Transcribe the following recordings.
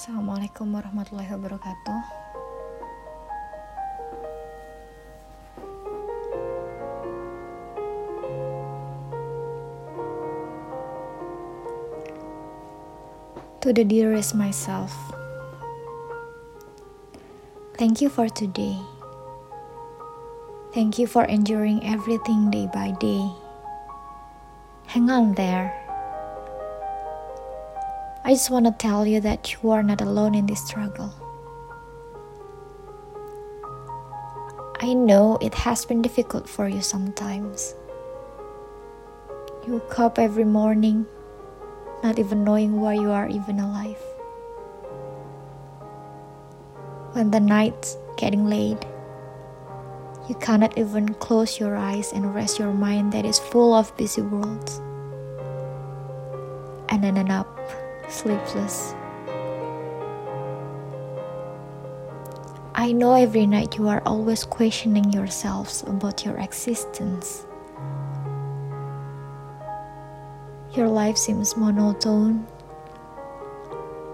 Assalamualaikum warahmatullahi wabarakatuh. To the dearest myself, thank you for today. Thank you for enduring everything day by day. Hang on there. I just want to tell you that you are not alone in this struggle. I know it has been difficult for you sometimes. You wake up every morning not even knowing why you are even alive. When the night's getting late, you cannot even close your eyes and rest your mind that is full of busy worlds. And then end up sleepless. I know every night you are always questioning yourselves about your existence. Your life seems monotone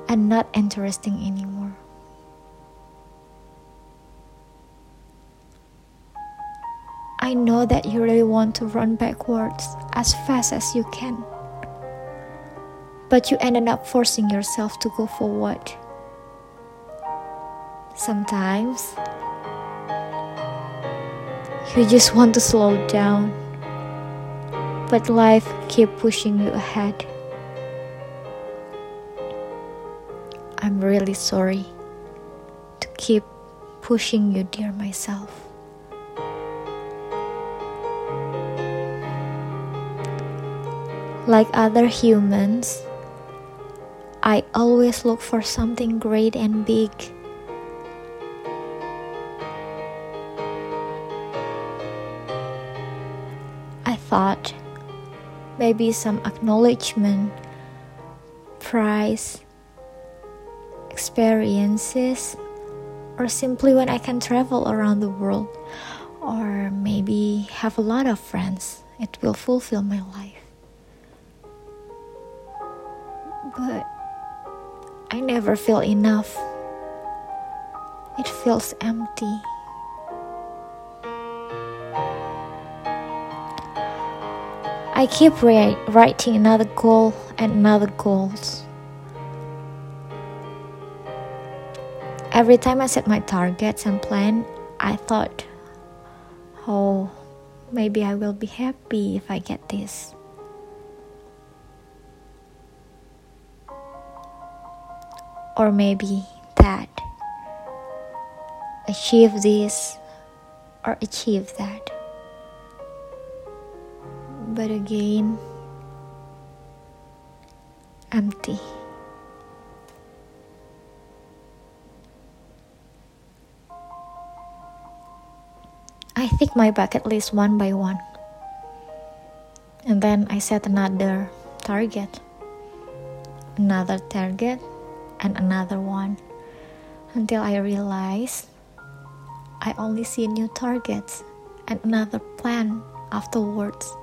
and not interesting anymore. I know that you really want to run backwards as fast as you can, but you ended up forcing yourself to go forward. Sometimes you just want to slow down but life keep pushing you ahead. I'm really sorry to keep pushing you, dear myself. Like other humans, I always look for something great and big. I thought maybe some acknowledgement, prize, experiences, or simply when I can travel around the world, or maybe have a lot of friends. It will fulfill my life. Never feel enough. It feels empty. I keep writing another goal and another goals. Every time I set my targets and plan, I thought, oh, maybe I will be happy if I get this. Or maybe that. Achieve this or achieve that but again empty. I tick my bucket list one by one. And then I set another target, another target, and another one until I realize I only see new targets and another plan afterwards.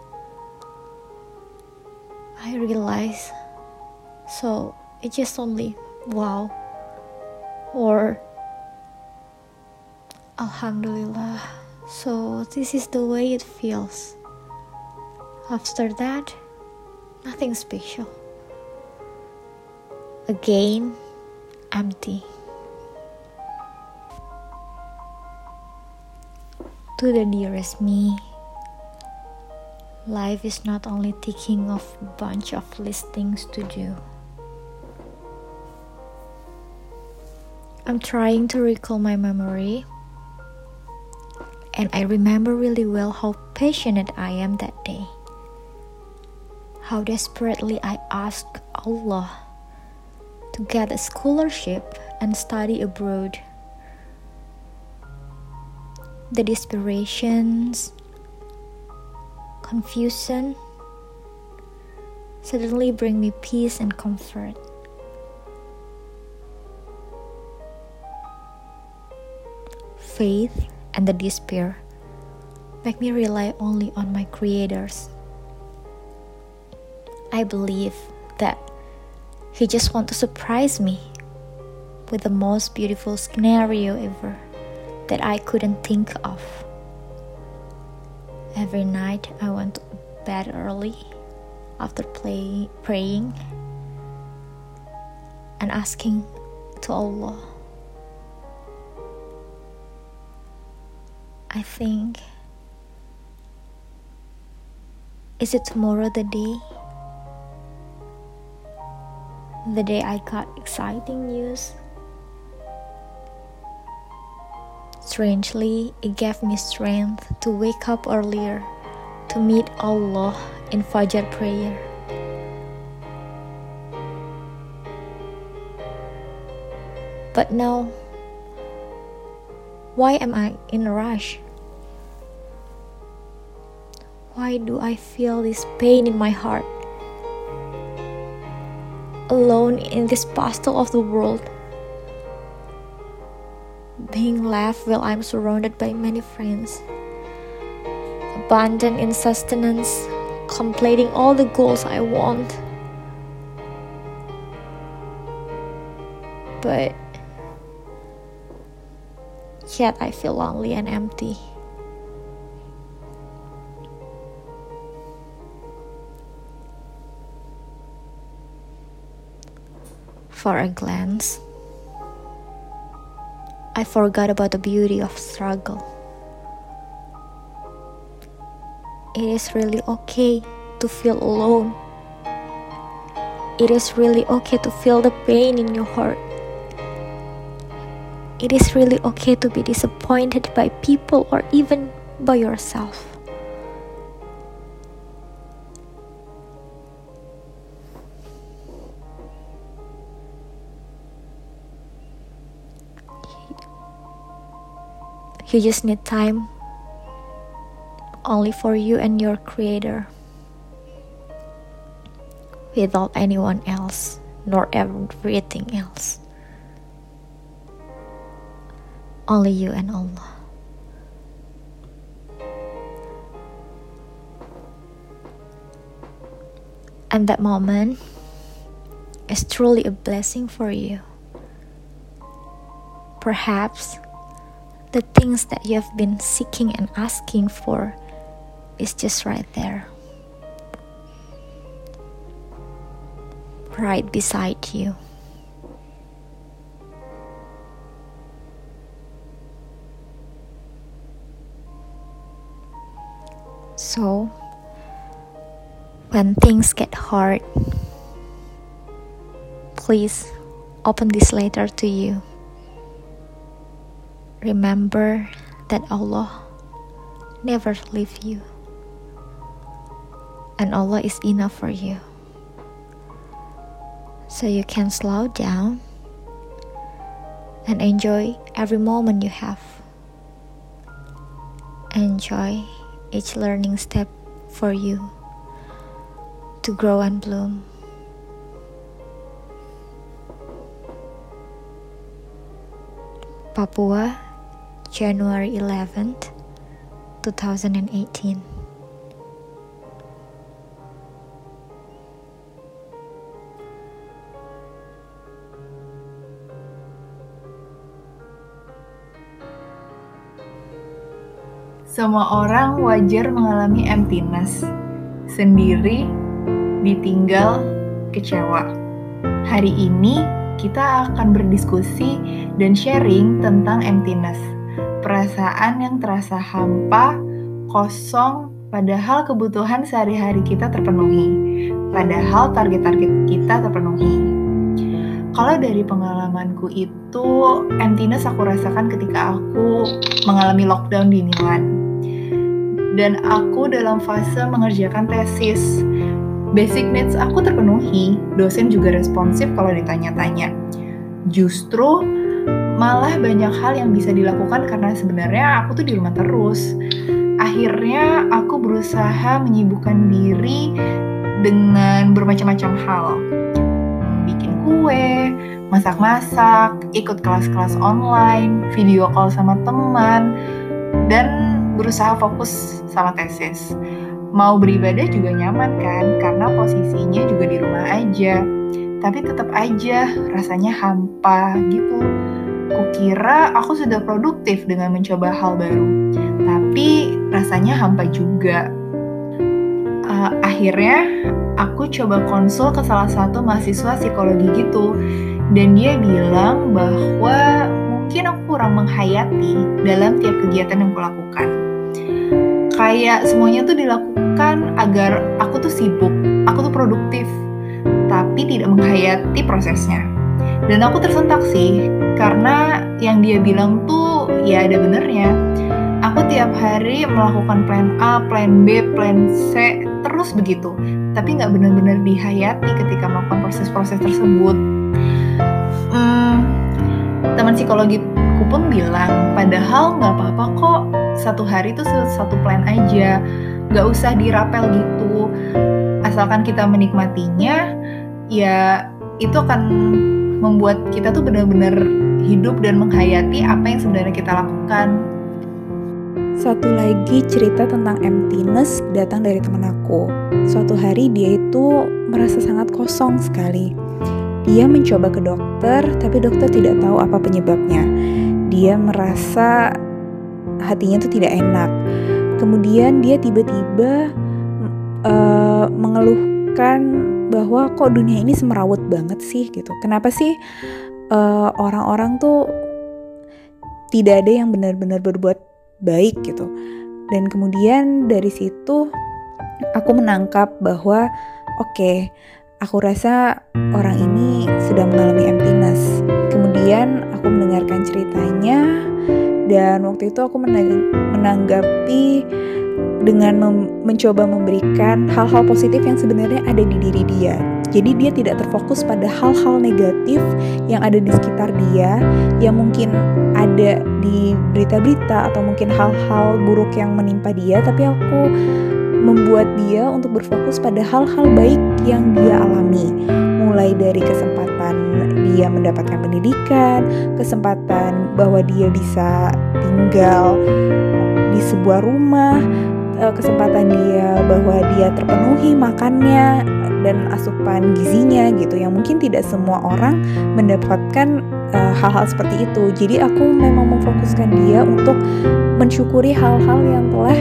I realize. So it's just only wow or Alhamdulillah. So this is the way it feels. After that, nothing special. Again, empty. To the dearest me. Life is not only ticking off a bunch of listings to do. I'm trying to recall my memory, and I remember really well how passionate I am that day. How desperately I asked Allah to get a scholarship and study abroad. The desperations, confusion suddenly bring me peace and comfort. Faith and the despair make me rely only on my creators. I believe that he just want to surprise me with the most beautiful scenario ever that I couldn't think of. Every night I went to bed early after play, praying and asking to Allah. I think is it tomorrow the day? The day I got exciting news Strangely, it gave me strength to wake up earlier to meet Allah in Fajr prayer. But now, why am I in a rush? Why do I feel this pain in my heart? Alone in this pastel of the world being left while I'm surrounded by many friends. Abundant in sustenance, completing all the goals I want. But yet I feel lonely and empty. For a glance, I forgot about the beauty of struggle. It is really okay to feel alone. It is really okay to feel the pain in your heart. It is really okay to be disappointed by people or even by yourself. You just need time only for you and your creator without anyone else nor everything else. Only you and Allah. And that moment is truly a blessing for you. Perhaps the things that you have been seeking and asking for is just right there. Right beside you. So, when things get hard, please open this letter to you. Remember that Allah never leave you. And Allah is enough for you. So you can slow down and enjoy every moment you have. Enjoy each learning step for you to grow and bloom. Papua January 11th, 2018. Semua orang wajar mengalami emptiness, sendiri, ditinggal, kecewa. Hari ini kita akan berdiskusi dan sharing tentang emptiness perasaan yang terasa hampa, kosong, padahal kebutuhan sehari-hari kita terpenuhi, padahal target-target kita terpenuhi. Kalau dari pengalamanku itu, emptiness aku rasakan ketika aku mengalami lockdown di Milan. Dan aku dalam fase mengerjakan tesis. Basic needs aku terpenuhi, dosen juga responsif kalau ditanya-tanya. Justru malah banyak hal yang bisa dilakukan karena sebenarnya aku tuh di rumah terus. Akhirnya aku berusaha menyibukkan diri dengan bermacam-macam hal. Bikin kue, masak-masak, ikut kelas-kelas online, video call sama teman, dan berusaha fokus sama tesis. Mau beribadah juga nyaman kan, karena posisinya juga di rumah aja tapi tetap aja rasanya hampa gitu. Kukira aku sudah produktif dengan mencoba hal baru, tapi rasanya hampa juga. Uh, akhirnya aku coba konsul ke salah satu mahasiswa psikologi gitu, dan dia bilang bahwa mungkin aku kurang menghayati dalam tiap kegiatan yang kulakukan. Kayak semuanya tuh dilakukan agar aku tuh sibuk, aku tuh produktif, tapi tidak menghayati prosesnya. Dan aku tersentak sih, karena yang dia bilang tuh ya ada benernya. Aku tiap hari melakukan plan A, plan B, plan C, terus begitu. Tapi nggak benar-benar dihayati ketika melakukan proses-proses tersebut. Hmm, teman psikologiku pun bilang, padahal nggak apa-apa kok satu hari itu satu plan aja, nggak usah dirapel gitu. Asalkan kita menikmatinya, ya itu akan membuat kita tuh benar-benar hidup dan menghayati apa yang sebenarnya kita lakukan. Satu lagi cerita tentang emptiness datang dari teman aku. Suatu hari dia itu merasa sangat kosong sekali. Dia mencoba ke dokter, tapi dokter tidak tahu apa penyebabnya. Dia merasa hatinya itu tidak enak. Kemudian dia tiba-tiba uh, mengeluhkan bahwa kok dunia ini semerawut banget sih gitu. Kenapa sih eh, orang-orang tuh tidak ada yang benar-benar berbuat baik gitu. Dan kemudian dari situ aku menangkap bahwa oke, okay, aku rasa orang ini sedang mengalami emptiness. Kemudian aku mendengarkan ceritanya dan waktu itu aku menanggapi dengan mem mencoba memberikan hal-hal positif yang sebenarnya ada di diri dia. Jadi dia tidak terfokus pada hal-hal negatif yang ada di sekitar dia, yang mungkin ada di berita-berita atau mungkin hal-hal buruk yang menimpa dia, tapi aku membuat dia untuk berfokus pada hal-hal baik yang dia alami. Mulai dari kesempatan dia mendapatkan pendidikan, kesempatan bahwa dia bisa tinggal di sebuah rumah, uh, kesempatan dia bahwa dia terpenuhi makannya dan asupan gizinya gitu yang mungkin tidak semua orang mendapatkan eh, hal-hal uh, seperti itu. Jadi aku memang memfokuskan dia untuk mensyukuri hal-hal yang telah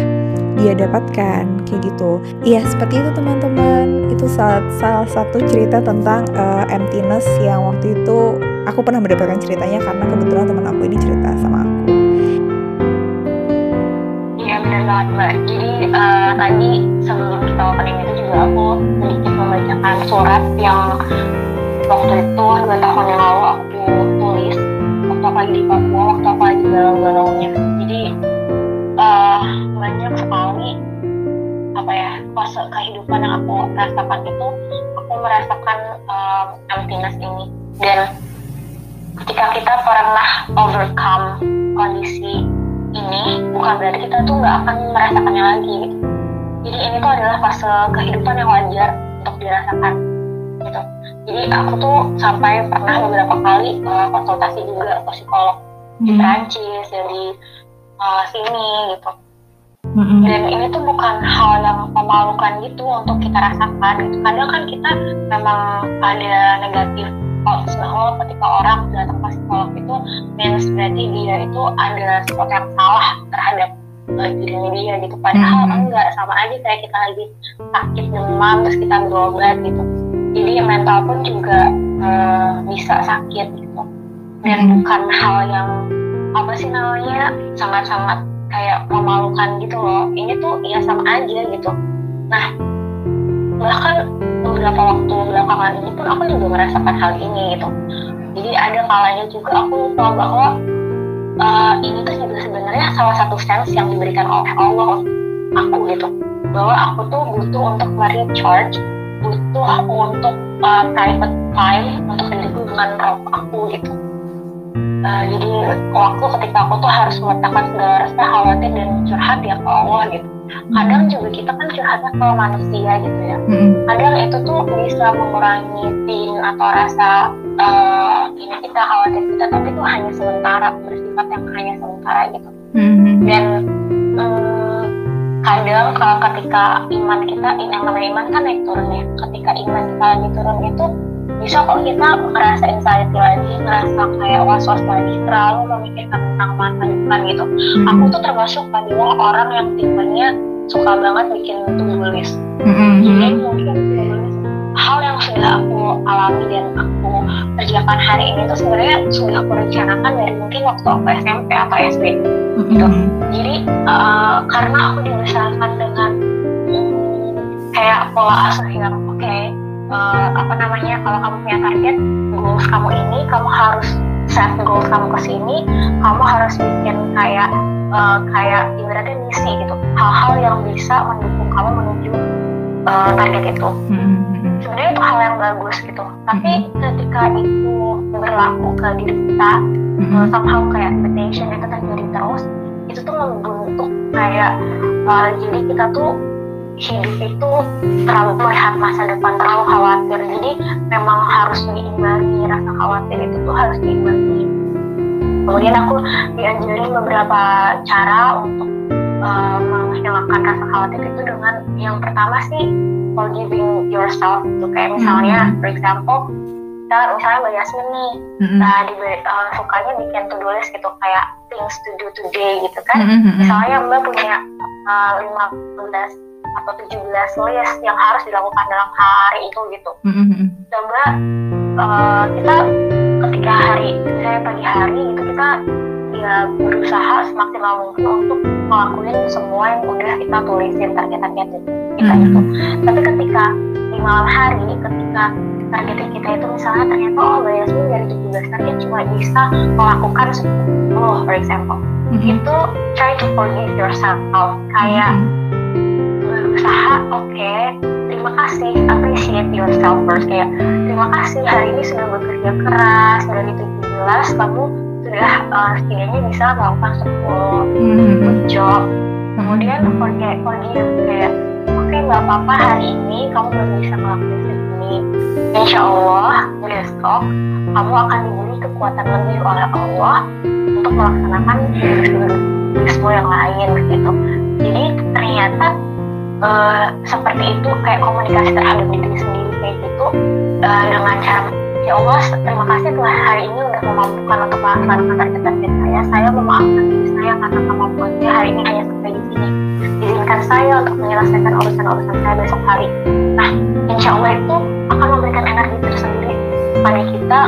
dia dapatkan kayak gitu. Iya seperti itu teman-teman. Itu salah, salah satu cerita tentang uh, emptiness yang waktu itu aku pernah mendapatkan ceritanya karena kebetulan teman aku ini cerita sama aku banget mbak jadi uh, tadi sebelum kita opening itu juga aku membacakan surat yang waktu itu dua tahun yang lalu aku tulis waktu aku lagi di Papua waktu aku lagi galau-galaunya. Jadi uh, banyak sekali apa ya fase kehidupan yang aku rasakan itu aku merasakan um, emptiness ini. Dan ketika kita pernah overcome kondisi ini bukan berarti kita tuh nggak akan merasakannya lagi gitu. Jadi ini tuh adalah fase kehidupan yang wajar untuk dirasakan gitu. Jadi aku tuh sampai pernah beberapa kali uh, konsultasi juga ke psikolog hmm. di Prancis dari uh, sini gitu. hmm Dan ini tuh bukan hal yang memalukan gitu untuk kita rasakan gitu. Kadang kan kita memang ada negatif thoughts bahwa ketika orang datang ke psikolog itu means berarti dia itu ada sesuatu yang salah terhadap dirinya dia gitu. Padahal hmm. enggak sama aja kayak kita lagi sakit demam terus kita berobat gitu. Jadi mental pun juga uh, bisa sakit gitu. Dan hmm. bukan hal yang apa sih namanya sangat-sangat kayak memalukan gitu loh. Ini tuh ya sama aja gitu. Nah bahkan beberapa waktu belakangan ini pun aku juga merasakan hal ini gitu. Jadi ada kalanya juga aku lupa bahwa uh, ini tuh juga sebenarnya salah satu sense yang diberikan oleh Allah aku gitu. Bahwa aku tuh butuh untuk merecharge butuh aku untuk uh, private time untuk diriku dengan roh aku gitu. Uh, jadi waktu ketika aku tuh harus meletakkan segala rasa khawatir dan curhat ya ke Allah gitu. Kadang juga kita kan curhatnya ke manusia gitu ya. Kadang itu tuh bisa mengurangi pain atau rasa uh, ini kita khawatir kita tapi itu hanya sementara bersifat yang hanya sementara gitu dan um, kadang kalau ketika iman kita yang namanya iman kan naik turun ya ketika iman kita lagi turun itu bisa kok kita ngerasa anxiety lagi ngerasa kayak was-was lagi terlalu memikirkan tentang masa depan gitu Mm-mm. aku tuh termasuk adalah orang yang tipenya suka banget bikin list Mm-mm. jadi mungkin sudah aku alami dan aku kerjakan hari ini tuh sebenarnya sudah aku rencanakan dari mungkin waktu aku SMP atau SD Mm-mm. jadi eh, karena aku dibesarkan dengan mm, kayak pola asuh yang oke eh, apa namanya kalau kamu punya target goals kamu ini kamu harus set goals kamu ke sini kamu harus bikin kayak eh, kayak ibaratnya misi gitu hal-hal yang bisa mendukung kamu menuju eh, target itu Mm-mm. Sebenarnya itu hal yang bagus gitu. Tapi ketika itu berlaku ke diri kita Mm-mm. uh, somehow kayak expectation itu terjadi terus itu tuh membentuk kayak uh, jadi kita tuh hidup itu terlalu melihat masa depan terlalu khawatir. Jadi memang harus diimbangi rasa khawatir itu tuh harus diimbangi. Kemudian aku diajarin beberapa cara untuk uh, menghilangkan rasa khawatir itu dengan yang pertama sih forgiving yourself gitu kayak misalnya for example kita misalnya Mbak Yasmin nih. Nah, di uh, sukanya bikin to do list gitu kayak things to do today gitu kan. Mm-mm. Misalnya Mbak punya uh, 15 atau 17 list yang harus dilakukan dalam hari itu gitu. Coba uh, kita ketika hari, misalnya pagi hari gitu kita ya berusaha semaksimal mungkin untuk ngelakuin semua yang udah kita tulisin target-target kita Mhm. itu. Tapi ketika di malam hari, ketika target kita itu misalnya ternyata oh Mbak Yasmin dari 17 target cuma bisa melakukan 10 for example. Mm-mm. Itu try to forgive yourself. Kayak berusaha oke terima kasih appreciate yourself first kayak terima kasih hari ini sudah bekerja keras dari 17 kamu sudah uh, setidaknya bisa melakukan 10 Mm-mm. good job kemudian forget forgive kayak oke nggak apa-apa hari ini kamu baru bisa melakukan segini insya Allah besok kamu akan diberi kekuatan lebih oleh Allah untuk melaksanakan tugas-tugasmu yang lain gitu. Jadi ternyata eh, seperti itu kayak komunikasi terhadap diri sendiri kayak gitu eh, dengan cara ya Allah terima kasih telah hari ini udah memampukan untuk melaksanakan target-target saya. Saya memaafkan diri saya karena kemampuan saya hari ini hanya sampai di sini. Izinkan saya untuk menyelesaikan urusan-urusan saya besok hari. Nah insya Allah itu akan memberikan energi tersendiri pada kita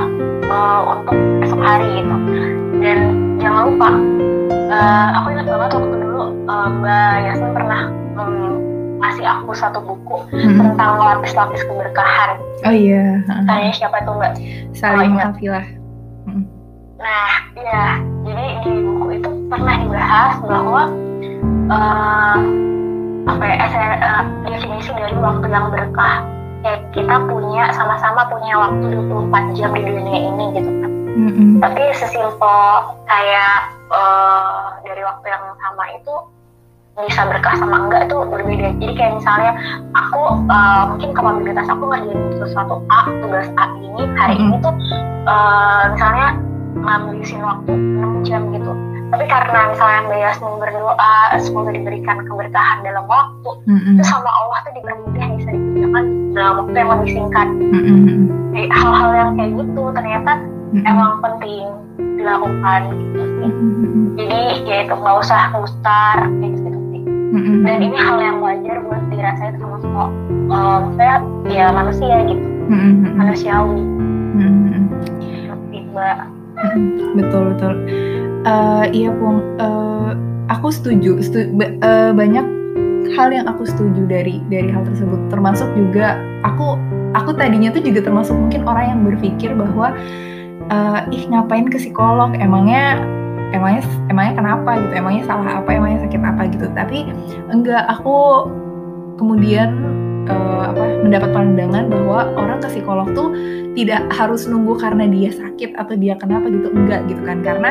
eh, untuk esok hari gitu. Dan jangan lupa eh, aku ingat banget waktu dulu eh, Mbak Yasmin pernah mm, ngasih aku satu buku Mm-mm. tentang lapis-lapis keberkahan Oh iya. Ha. tanya siapa tuh Mbak Saling Oh, ingat. mengafilah. Nah, ya, jadi di buku itu pernah dibahas bahwa eh apa ya, eh, definisi dari waktu yang berkah. Kayak kita punya sama-sama punya waktu 24 jam di dunia ini gitu kan. Mm-mm. Tapi sesimpel kayak eh, dari waktu yang sama itu bisa berkah sama enggak itu berbeda. Jadi kayak misalnya aku eh, mungkin kapabilitas aku ngerjain sesuatu A, tugas A ini hari Mm-mm. ini tuh eh, misalnya ngabisin waktu 6 jam gitu. Tapi karena misalnya Mbak Yasmin berdoa semoga diberikan keberkahan dalam waktu, Mm-mm. itu sama Allah tuh dipermudah bisa dikerjakan dalam waktu yang lebih singkat. Jadi hal-hal yang kayak gitu ternyata Mm-mm. emang penting dilakukan gitu. Mm-mm. Jadi ya itu nggak usah mustar kayak gitu Mm-mm. Dan ini hal yang wajar buat dirasain sama semua. Eh, maksudnya ya manusia gitu, Mm-mm. manusiawi. Tapi mbak, betul betul Eh, iya pung Eh, aku setuju Setu- eh, banyak hal yang aku setuju dari dari hal tersebut termasuk juga aku aku tadinya tuh juga termasuk mungkin orang yang berpikir bahwa eh, ih ngapain ke psikolog emangnya emangnya emangnya kenapa gitu? Emangnya salah apa? Emangnya sakit apa gitu? Tapi enggak aku kemudian eh, apa mendapat pandangan bahwa orang ke psikolog tuh tidak harus nunggu karena dia sakit atau dia kenapa gitu. Enggak gitu kan. Karena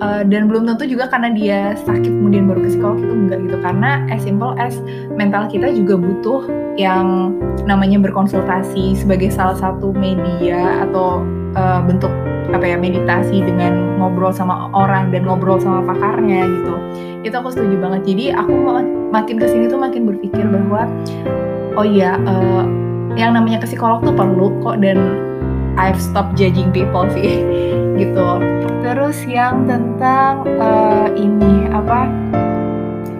eh, dan belum tentu juga karena dia sakit kemudian baru ke psikolog itu enggak gitu. Karena as simple as mental kita juga butuh yang namanya berkonsultasi sebagai salah satu media atau eh, bentuk apa ya meditasi dengan ngobrol sama orang dan ngobrol sama pakarnya gitu. Itu aku setuju banget. Jadi aku ma- makin ke sini tuh makin berpikir bahwa oh iya eh, yang namanya ke psikolog tuh perlu kok dan I've stopped judging people sih gitu. Terus yang tentang uh, ini apa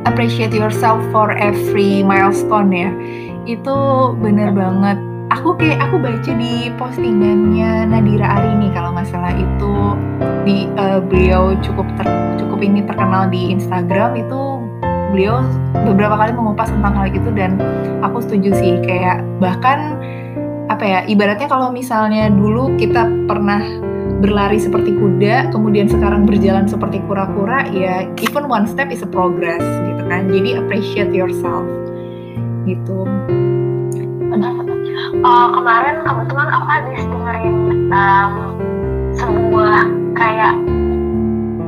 appreciate yourself for every milestone ya. Itu bener banget aku kayak aku baca di postingannya Nadira Arini kalau nggak salah itu. Di uh, beliau cukup ter, cukup ini terkenal di Instagram itu beliau beberapa kali mengupas tentang hal itu dan aku setuju sih. Kayak bahkan apa ya ibaratnya kalau misalnya dulu kita pernah berlari seperti kuda kemudian sekarang berjalan seperti kura-kura ya even one step is a progress gitu kan. Jadi appreciate yourself gitu uh, kemarin kebetulan aku habis dengerin um, sebuah kayak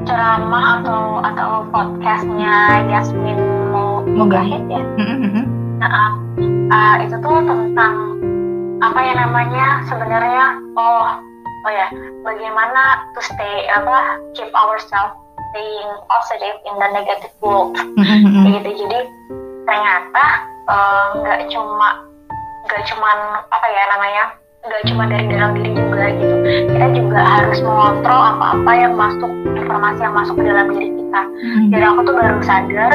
ceramah atau atau podcastnya Yasmin mau Mugahid ya. Mm-hmm. Nah, uh, itu tuh tentang apa ya namanya sebenarnya oh oh ya bagaimana to stay apa keep ourselves staying positive in the negative world mm-hmm. gitu jadi ternyata uh, nggak uh, cuma gak cuman apa ya namanya gak cuma dari dalam diri juga gitu. Kita juga harus mengontrol apa-apa yang masuk informasi yang masuk ke dalam diri kita. Hmm. dan aku tuh baru sadar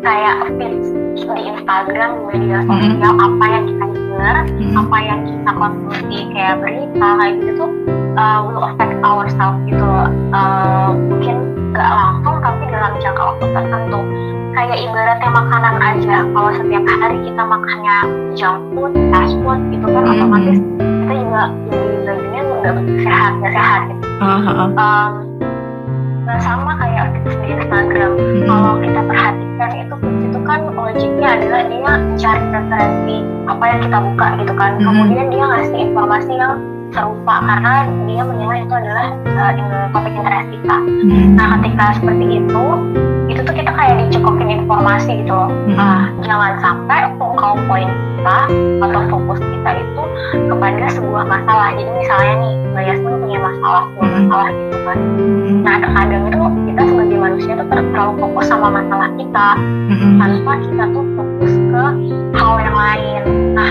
kayak feed di Instagram di media hmm. sosial hmm. apa yang kita dengar hmm. apa yang kita konsumsi kayak berita kayak gitu tuh uh, will affect ourselves gitu uh, mungkin gak langsung tapi dalam jangka waktu tertentu kayak ibaratnya makanan aja kalau setiap hari kita makannya junk food, fast food gitu kan mm -hmm. otomatis kita juga jadi bajunya nggak sehat nggak sehat gitu. Uh -huh. um, nah sama kayak aktivis di Instagram mm -hmm. kalau kita perhatikan itu itu kan logiknya adalah dia mencari referensi apa yang kita buka gitu kan mm -hmm. kemudian dia ngasih informasi yang serupa karena dia menilai itu adalah uh, topik interest kita. Hmm. Nah ketika seperti itu, itu tuh kita kayak dicukukin informasi gitu loh. Hmm. Uh, jangan sampai focal point kita atau fokus kita itu kepada sebuah masalah. Jadi misalnya nih, Mbak Yasmin punya masalah, sebuah hmm. masalah gitu kan. Hmm. Nah kadang itu kita sebagai manusia tuh terlalu fokus sama masalah kita hmm. tanpa kita tuh fokus ke hal yang lain. Nah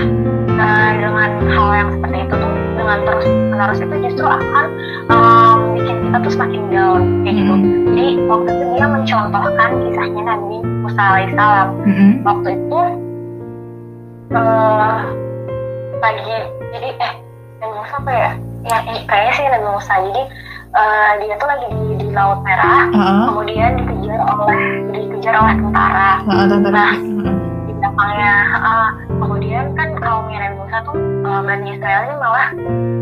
uh, dengan hal yang seperti itu tuh dengan terus menerus itu justru akan um, bikin kita tuh semakin down kayak gitu jadi waktu itu dia mencontohkan kisahnya Nabi Musa alaihissalam mm -hmm. waktu itu uh, lagi jadi eh Nabi apa ya ya kayaknya sih Nabi Musa jadi uh, dia tuh lagi di, di laut merah uh -huh. kemudian dikejar oleh dikejar oleh tentara uh -huh. nah di belakangnya uh, kemudian kan kaum Nabi Musa tuh uh, Bani Israel ini malah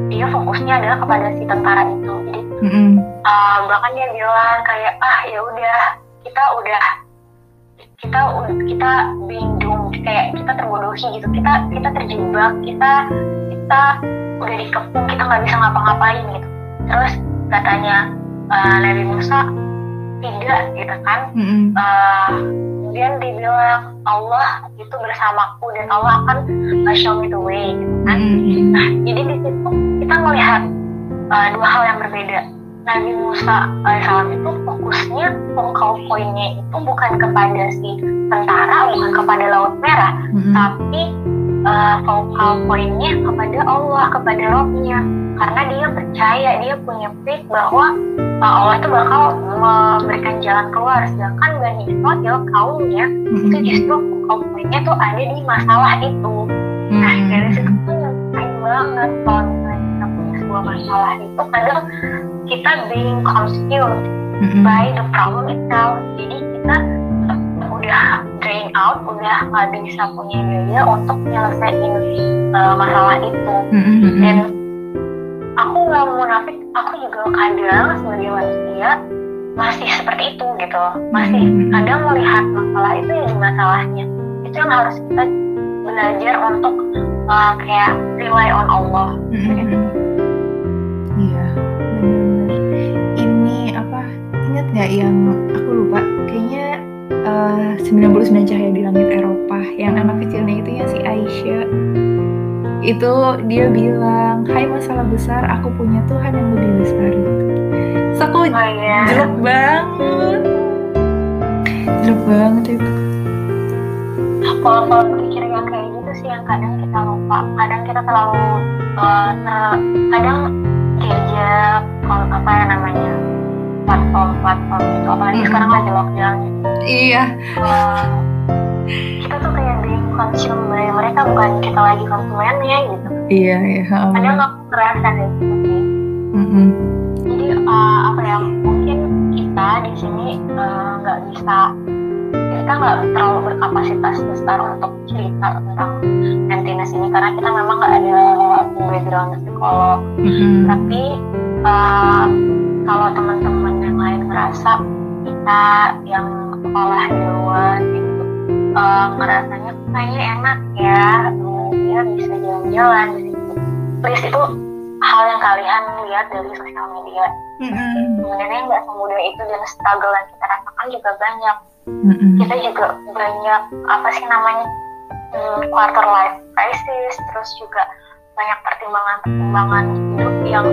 dia fokusnya adalah kepada si tentara itu jadi mm-hmm. uh, bahkan dia bilang kayak ah ya udah kita udah kita kita bingung kayak kita terbodohi gitu. Kita kita terjebak kita kita udah dikepung kita nggak bisa ngapa-ngapain gitu. Terus katanya uh, Nabi Musa tidak gitu kan. Mm-hmm. uh, kemudian dibilang Allah itu bersamaku dan Allah akan show me the way. Gitu kan? Mm-hmm. nah jadi di situ kita melihat uh, dua hal yang berbeda. Nabi Musa alaihissalam itu fokusnya focal pointnya itu bukan kepada si tentara bukan kepada laut merah mm-hmm. tapi uh, focal pointnya kepada Allah kepada Robnya karena dia percaya dia punya faith bahwa uh, Allah itu bakal memberikan jalan keluar sedangkan Bani Israel kaumnya mm-hmm. itu justru kaumnya tuh ada di masalah itu mm-hmm. nah dari situ tuh banget kalau misalnya kita punya sebuah masalah itu kadang kita being consumed mm-hmm. by the problem itself jadi kita udah drain out udah nggak bisa punya daya untuk nyelesain uh, masalah itu mm-hmm. dan aku nggak mau nafik aku juga kadang sebagai manusia masih seperti itu gitu masih hmm. kadang melihat masalah itu ya masalahnya itu yang harus kita belajar untuk uh, kayak rely on Allah hmm. Nggak yang aku lupa kayaknya uh, 99 cahaya di langit Eropa yang anak kecilnya itu ya si Aisyah. Itu dia bilang hai masalah besar aku punya Tuhan yang lebih besar. So aku oh, yeah. jelek banget. Jelek banget itu. Kalau kalau pikir yang kayak gitu sih yang kadang kita lupa kadang kita terlalu uh, kadang diajak kalau apa ya namanya platform-platform gitu apalagi Hmm. sekarang lagi lockdown gitu Iya. Uh, kita tuh kayak being consumed by mereka bukan kita lagi konsumennya gitu Iya, iya. bener. aku ngerasa kayak gitu sih Mm-mm. jadi uh, apa ya mungkin kita di sini uh, nggak bisa kita nggak terlalu berkapasitas besar untuk cerita tentang emptiness ini karena kita memang nggak ada background psikolog Mm-mm. tapi uh, kalau teman-teman ngerasa kita yang di luar gitu. Uh, ngerasanya kayaknya enak ya uh, dia bisa jalan-jalan please itu hal yang kalian lihat dari sosial media. Sebenarnya nggak semudah itu dan struggle yang kita rasakan juga banyak. Mm-mm. kita juga banyak apa sih namanya hmm, quarter life crisis terus juga banyak pertimbangan-pertimbangan hidup yang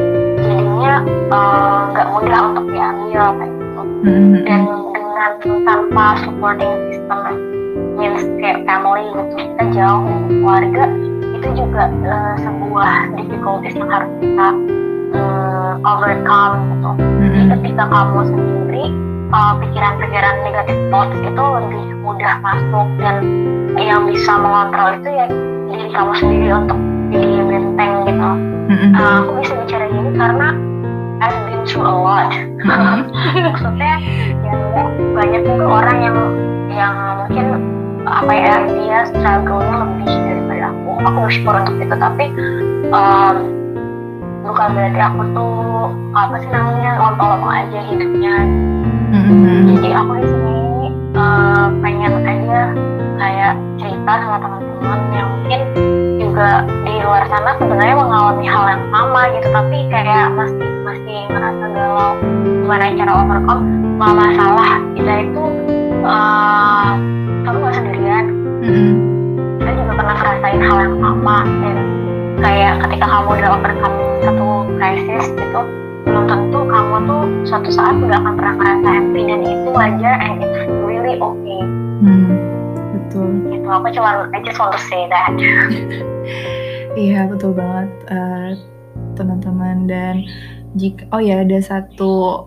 jadinya eh, nggak mudah untuk diambil kayak Mm-mm. dan dengan tanpa supporting system means kayak family gitu kita jauh dari keluarga itu juga eh, sebuah difficulties yang harus kita eh, overcome gitu jadi Mm-mm. ketika kamu sendiri uh, pikiran-pikiran negatif thoughts itu lebih mudah masuk dan yang bisa mengontrol itu ya diri kamu sendiri untuk jadi benteng gitu. Uh, aku bisa bicara gini karena I've been through a lot. Maksudnya ya banyak juga orang yang yang mungkin apa ya dia struggle-nya lebih daripada aku. Aku bersyukur untuk itu tapi um, bukan berarti aku tuh apa sih namanya lompong-lompong aja hidupnya Mm-mm. jadi aku di sini eh, pengen aja kayak cerita sama teman-teman yang mungkin juga di luar sana sebenarnya mengalami hal yang sama gitu tapi kayak masih masih ngerasa galau. Gimana cara overcome? Nggak masalah kita itu eh, kamu gak sendirian. Mm-mm. kita juga pernah ngerasain hal yang sama. Dan kayak ketika kamu udah overcome satu krisis gitu belum tentu kamu tuh suatu saat nggak akan pernah ngerasa happy. Dan itu wajar and it's really okay. Mm. Betul. gitu. Aku cuma I just want to say that. Iya betul banget eh, teman-teman. Dan jika oh ya ada satu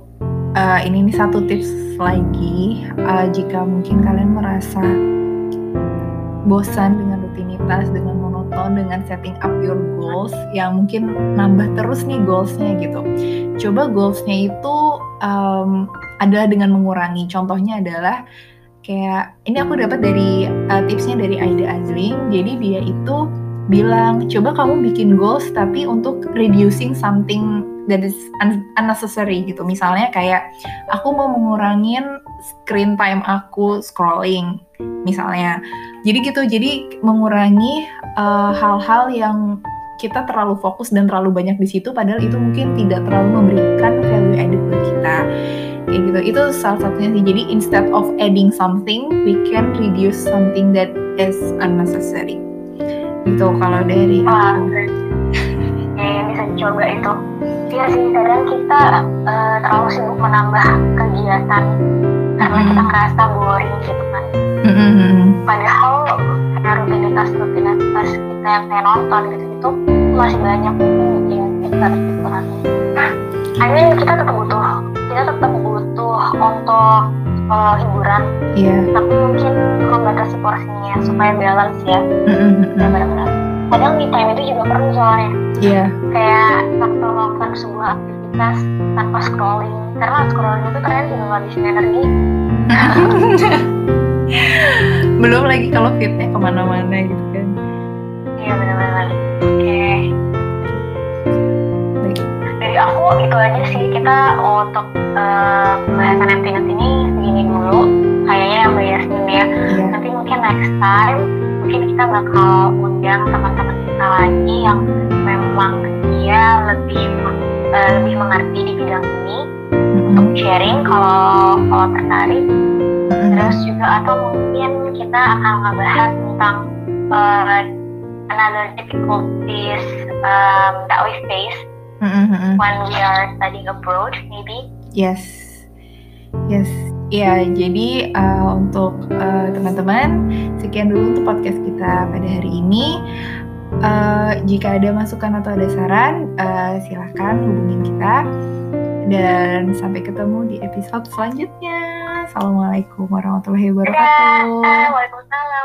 eh, ini nih satu tips lagi. Eh, jika mungkin kalian merasa bosan dengan rutinitas dengan monoton dengan setting up your goals yang mungkin nambah terus nih goalsnya gitu. Coba goalsnya itu em, adalah dengan mengurangi. Contohnya adalah kayak ini aku dapat dari uh, tipsnya dari Aida Azling jadi dia itu bilang coba kamu bikin goals tapi untuk reducing something that is un- unnecessary gitu. Misalnya kayak aku mau mengurangin screen time aku scrolling misalnya. Jadi gitu jadi mengurangi uh, hal-hal yang kita terlalu fokus dan terlalu banyak di situ padahal itu mungkin tidak terlalu memberikan value added buat kita. Kayak gitu. Itu salah satunya sih. Jadi instead of adding something we can reduce something that is unnecessary. Gitu kalau dari bisa dicoba itu. Iya sih kadang kita eh, terlalu sibuk menambah kegiatan karena kita ngerasa boring gitu kan. Mm-mm. padahal kayak rutinitas rutinitas kita yang kayak nonton gitu gitu masih banyak yang kita dikurangi I mean kita tetap butuh kita tetap butuh untuk eh, hiburan. Iya. tapi mungkin membatasi porsinya supaya balance ya. Mm-mm. benar-benar kadang me time itu juga perlu soalnya. Iya. kayak waktu melakukan sebuah aktivitas tanpa scrolling. Karena scrolling itu ternyata juga ngabisin energi. Belum lagi kalau fitnya ke mana-mana gitu kan. Iya benar-benar. Oke. Baik. dari aku itu aja sih. Kita untuk eh, pembahasan emptiness ini segini dulu. Kayaknya yang sini ya. Iya. nanti mungkin next time mungkin kita bakal undang teman-teman kita lagi yang memang dia lebih eh, lebih mengerti di bidang ini untuk sharing kalau kalau tertarik. Terus juga atau mungkin kita akan ngebahas tentang uh, another difficulties um, that we face Mm-mm. when we are studying abroad maybe. Yes, yes. Ya, jadi uh, untuk uh, teman-teman, sekian dulu untuk podcast kita pada hari ini. Uh, jika ada masukan atau ada saran, uh, silahkan hubungin kita. Dan sampai ketemu di episode selanjutnya. Assalamualaikum warahmatullahi wabarakatuh.